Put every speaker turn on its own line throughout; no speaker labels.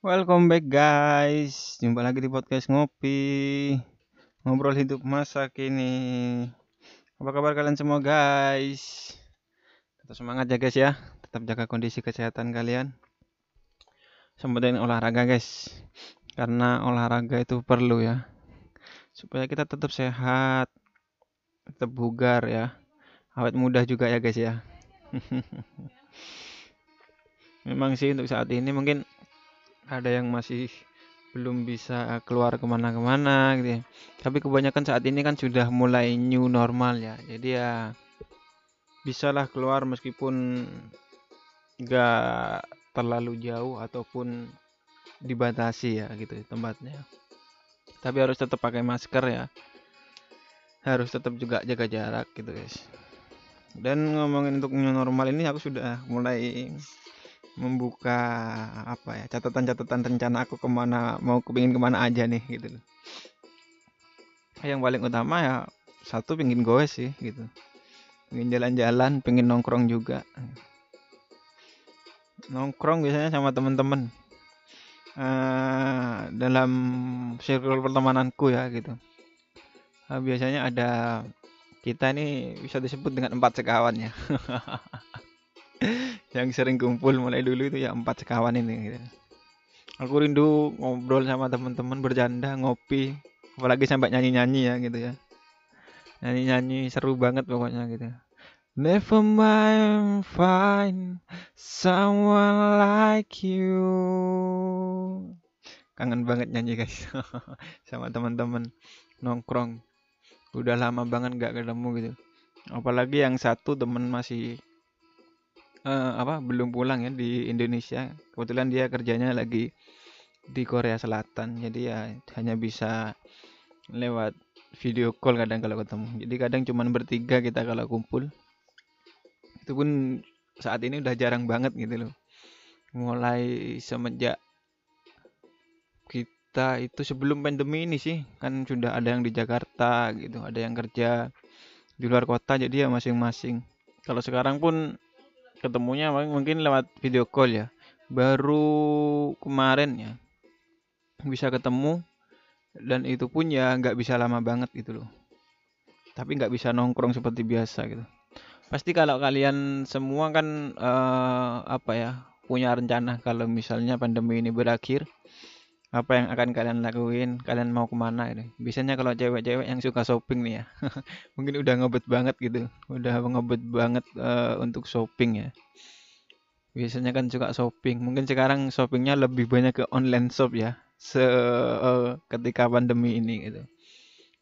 Welcome back guys, jumpa lagi di podcast ngopi. Ngobrol hidup masa kini Apa kabar kalian semua guys? Tetap semangat ya guys ya. Tetap jaga kondisi kesehatan kalian. Sempetin olahraga guys. Karena olahraga itu perlu ya. Supaya kita tetap sehat Tetap bugar ya. Awet muda juga ya guys ya. Memang sih untuk saat ini mungkin ada yang masih belum bisa keluar ke mana-kemana gitu ya. Tapi kebanyakan saat ini kan sudah mulai new normal ya. Jadi ya bisalah keluar meskipun nggak terlalu jauh ataupun dibatasi ya gitu tempatnya. Tapi harus tetap pakai masker ya. Harus tetap juga jaga jarak gitu guys. Dan ngomongin untuk new normal ini aku sudah mulai membuka apa ya catatan-catatan rencana aku ke mana mau kepingin ke mana aja nih gitu yang paling utama ya satu pingin goes sih gitu. Pengen jalan-jalan pengen nongkrong juga. Nongkrong biasanya sama temen-temen. Uh, dalam circle pertemananku ya gitu. Uh, biasanya ada kita ini bisa disebut dengan empat sekawan ya yang sering kumpul mulai dulu itu ya empat sekawan ini. Gitu. aku rindu ngobrol sama teman-teman bercanda ngopi. Apalagi sampai nyanyi-nyanyi ya gitu ya. Nyanyi-nyanyi seru banget pokoknya gitu. Never mind find someone like you. Kangen banget nyanyi guys. Sama teman-teman nongkrong. Udah lama banget gak ketemu gitu. Apalagi yang satu temen masih uh, apa belum pulang ya di Indonesia. Kebetulan dia kerjanya lagi di Korea Selatan. Jadi ya hanya bisa lewat video call kadang kalau ketemu. Jadi kadang cuman bertiga kita kalau kumpul. Itu pun saat ini udah jarang banget gitu loh. Mulai semenjak kita itu sebelum pandemi ini sih kan sudah ada yang di Jakarta gitu, ada yang kerja di luar kota jadi ya masing-masing. Kalau sekarang pun ketemunya mungkin lewat video call ya. Baru kemarin ya bisa ketemu dan itu pun ya nggak bisa lama banget gitu loh. Tapi nggak bisa nongkrong seperti biasa gitu. Pasti kalau kalian semua kan uh, apa ya punya rencana kalau misalnya pandemi ini berakhir apa yang akan kalian lakuin? Kalian mau ke mana ini? Biasanya kalau cewek-cewek yang suka shopping nih ya mungkin udah ngebet banget gitu. Udah ngebet banget uh, untuk shopping ya. Biasanya kan suka shopping. Mungkin sekarang shoppingnya lebih banyak ke online shop ya se uh, ketika pandemi ini gitu.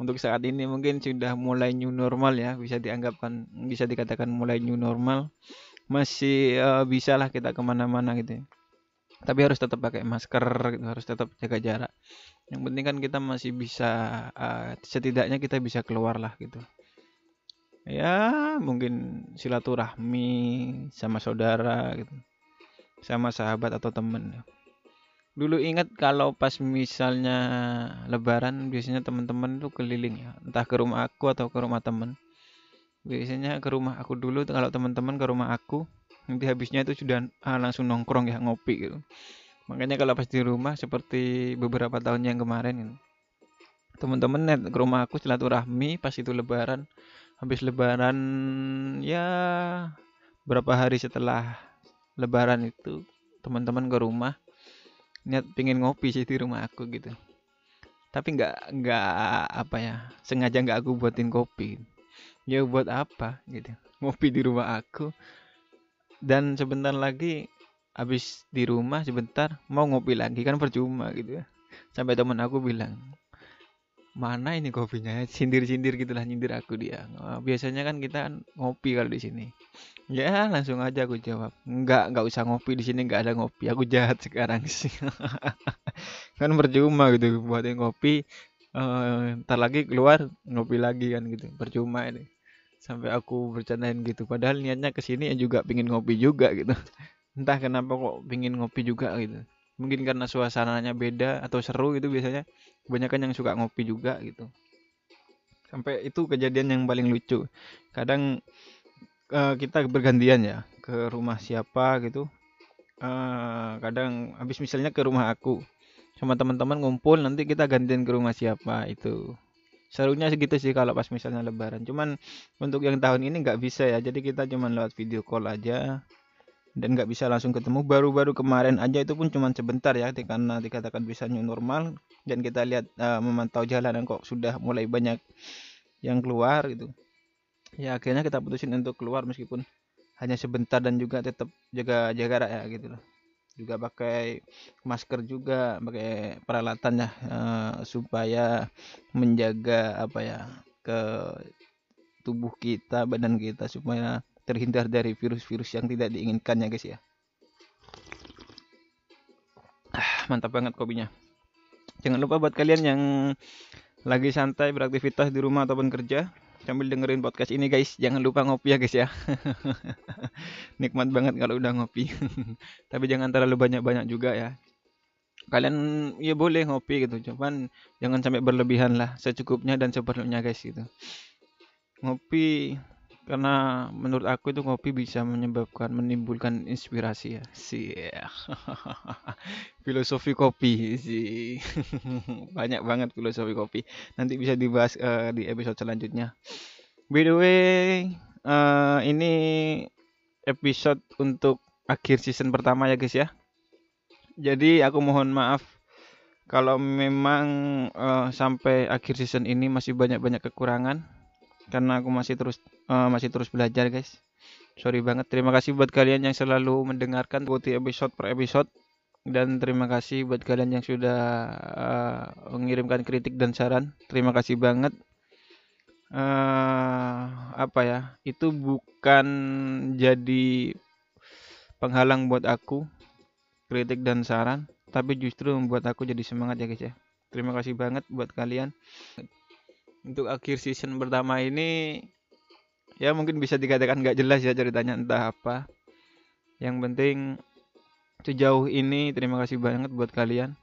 Untuk saat ini mungkin sudah mulai new normal ya bisa dianggapkan bisa dikatakan mulai new normal. Masih uh, bisa lah kita ke mana-mana gitu tapi harus tetap pakai masker gitu, harus tetap jaga jarak. Yang penting kan kita masih bisa uh, setidaknya kita bisa keluar lah gitu. Ya mungkin silaturahmi sama saudara gitu sama sahabat atau temen. Dulu ingat kalau pas misalnya lebaran biasanya teman-teman tuh keliling ya. Entah ke rumah aku atau ke rumah temen. Biasanya ke rumah aku dulu kalau teman-teman ke rumah aku nanti habisnya itu sudah ah, langsung nongkrong ya ngopi gitu. Makanya kalau pas di rumah seperti beberapa tahun yang kemarin gitu. teman-teman net ke rumah aku silaturahmi pas itu lebaran. Habis lebaran ya berapa hari setelah lebaran itu teman-teman ke rumah niat pingin ngopi sih di rumah aku gitu. Tapi nggak nggak apa ya sengaja nggak aku buatin kopi. Ya buat apa gitu ngopi di rumah aku dan sebentar lagi habis di rumah sebentar mau ngopi lagi kan percuma gitu ya. Sampai teman aku bilang mana ini kopinya? Sindir-sindir gitulah nyindir aku dia. Oh, biasanya kan kita ngopi kalau di sini. Ya langsung aja aku jawab. Nggak nggak usah ngopi di sini nggak ada ngopi. Aku jahat sekarang sih. Kan percuma gitu buatin ngopi uh, ntar lagi keluar ngopi lagi kan gitu. Percuma ini sampai aku bercandain gitu. Padahal niatnya ke sini ya juga pingin ngopi juga gitu. Entah kenapa kok pingin ngopi juga gitu. Mungkin karena suasananya beda atau seru gitu biasanya. Kebanyakan yang suka ngopi juga gitu. Sampai itu kejadian yang paling lucu. Kadang uh, kita bergantian ya ke rumah siapa gitu. Uh, kadang habis misalnya ke rumah aku sama teman-teman ngumpul nanti kita gantian ke rumah siapa itu serunya segitu sih kalau pas misalnya lebaran. Cuman untuk yang tahun ini nggak bisa ya. Jadi kita cuman lewat video call aja dan nggak bisa langsung ketemu. Baru-baru kemarin aja itu pun cuman sebentar ya karena dikatakan bisa new normal. Dan kita lihat uh, memantau jalanan kok sudah mulai banyak yang keluar gitu. Ya akhirnya kita putusin untuk keluar meskipun hanya sebentar dan juga tetap jaga jaga ya gitu loh juga pakai masker juga pakai peralatan ya uh, supaya menjaga apa ya ke tubuh kita badan kita supaya terhindar dari virus-virus yang tidak diinginkan ya guys ya. Ah, mantap banget kopinya. Jangan lupa buat kalian yang lagi santai beraktivitas di rumah ataupun kerja sambil dengerin podcast ini guys. Jangan lupa ngopi ya guys ya. Nikmat banget kalau udah ngopi. Tapi jangan terlalu banyak-banyak juga ya. Kalian ya boleh ngopi gitu. Cuman jangan sampai berlebihan lah secukupnya dan seperlunya guys gitu. Ngopi karena menurut aku itu kopi bisa menyebabkan menimbulkan inspirasi ya. Sih filosofi kopi sih. Banyak banget filosofi kopi. Nanti bisa dibahas uh, di episode selanjutnya. By the way uh, ini episode untuk akhir season pertama ya guys ya. Jadi aku mohon maaf kalau memang uh, sampai akhir season ini masih banyak-banyak kekurangan. Karena aku masih terus uh, masih terus belajar guys. Sorry banget. Terima kasih buat kalian yang selalu mendengarkan ikuti episode per episode. Dan terima kasih buat kalian yang sudah uh, mengirimkan kritik dan saran. Terima kasih banget. Uh, apa ya? Itu bukan jadi penghalang buat aku kritik dan saran tapi justru membuat aku jadi semangat ya guys ya. Terima kasih banget buat kalian. Untuk akhir season pertama ini ya mungkin bisa dikatakan nggak jelas ya ceritanya entah apa. Yang penting sejauh ini terima kasih banget buat kalian.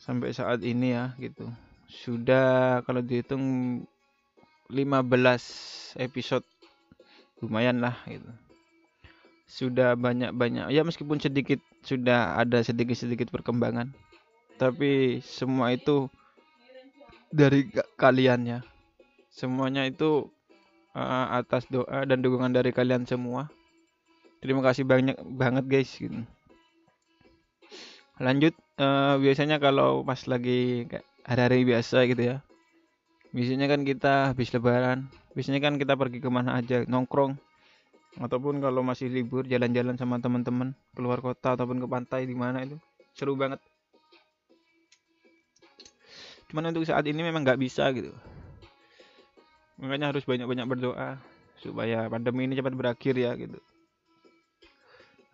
Sampai saat ini ya gitu. Sudah kalau dihitung 15 episode lumayan lah gitu. Sudah banyak-banyak ya meskipun sedikit sudah ada sedikit-sedikit perkembangan. Tapi semua itu dari kalian ya. Semuanya itu uh, atas doa dan dukungan dari kalian semua. Terima kasih banyak banget guys gitu. Lanjut uh, biasanya kalau pas lagi hari-hari biasa gitu ya. Biasanya kan kita habis lebaran, biasanya kan kita pergi ke mana aja nongkrong ataupun kalau masih libur jalan-jalan sama teman-teman keluar kota ataupun ke pantai di mana itu seru banget cuman untuk saat ini memang nggak bisa gitu makanya harus banyak-banyak berdoa supaya pandemi ini cepat berakhir ya gitu.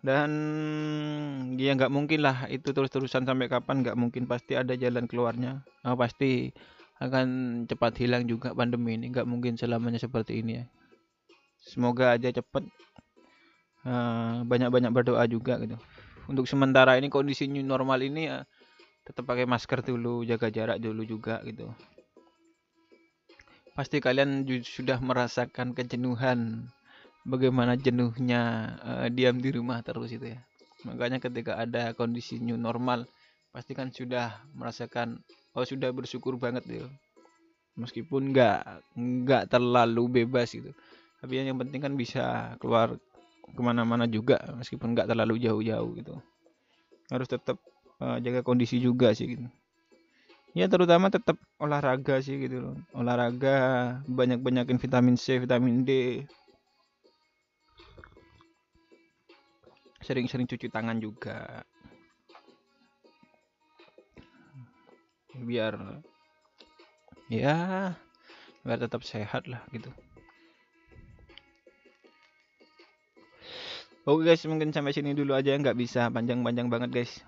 Dan ya nggak mungkin lah itu terus-terusan sampai kapan nggak mungkin. Pasti ada jalan keluarnya. Nah, pasti akan cepat hilang juga pandemi ini. Nggak mungkin selamanya seperti ini ya. Semoga aja cepat uh, banyak-banyak berdoa juga gitu. Untuk sementara ini kondisi new normal ini ya tetap pakai masker dulu jaga jarak dulu juga gitu pasti kalian sudah merasakan kejenuhan. Bagaimana jenuhnya uh, diam di rumah terus itu ya. Makanya ketika ada kondisi new normal pasti kan sudah merasakan oh sudah bersyukur banget gitu meskipun nggak nggak terlalu bebas gitu. Tapi yang penting kan bisa keluar ke mana-mana juga meskipun nggak terlalu jauh-jauh gitu. Harus tetap uh, jaga kondisi juga sih gitu ya terutama tetap olahraga sih gitu loh. Olahraga banyak-banyakin vitamin C vitamin D. Sering-sering cuci tangan juga. Biar ya biar tetap sehat lah gitu. Oke guys, mungkin sampai sini dulu aja. Nggak bisa panjang-panjang banget guys.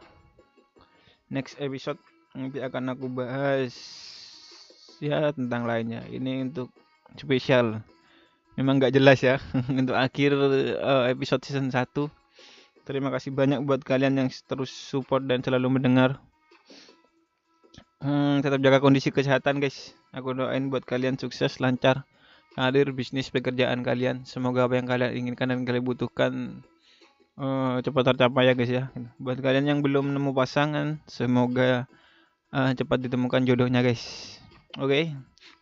Next episode nanti akan aku bahas ya tentang lainnya. Ini untuk spesial. Memang nggak jelas ya. Untuk akhir uh, episode season 1 terima kasih banyak buat kalian yang terus support dan selalu mendengar. Hmm, tetap jaga kondisi kesehatan guys. Aku doain buat kalian sukses lancar karir bisnis pekerjaan kalian. Semoga apa yang kalian inginkan dan kalian butuhkan uh, cepat tercapai ya guys ya. Buat kalian yang belum nemu pasangan semoga uh, cepat ditemukan jodohnya guys oke okay?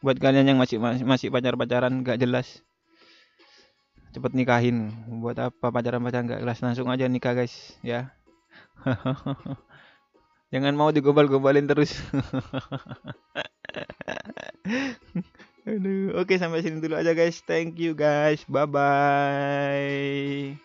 buat kalian yang masih masih, masih pacar pacaran gak jelas cepet nikahin buat apa pacaran pacaran gak jelas langsung aja nikah guys ya jangan mau digombal-gombalin terus oke sampai sini dulu aja guys. Thank you guys. Bye bye.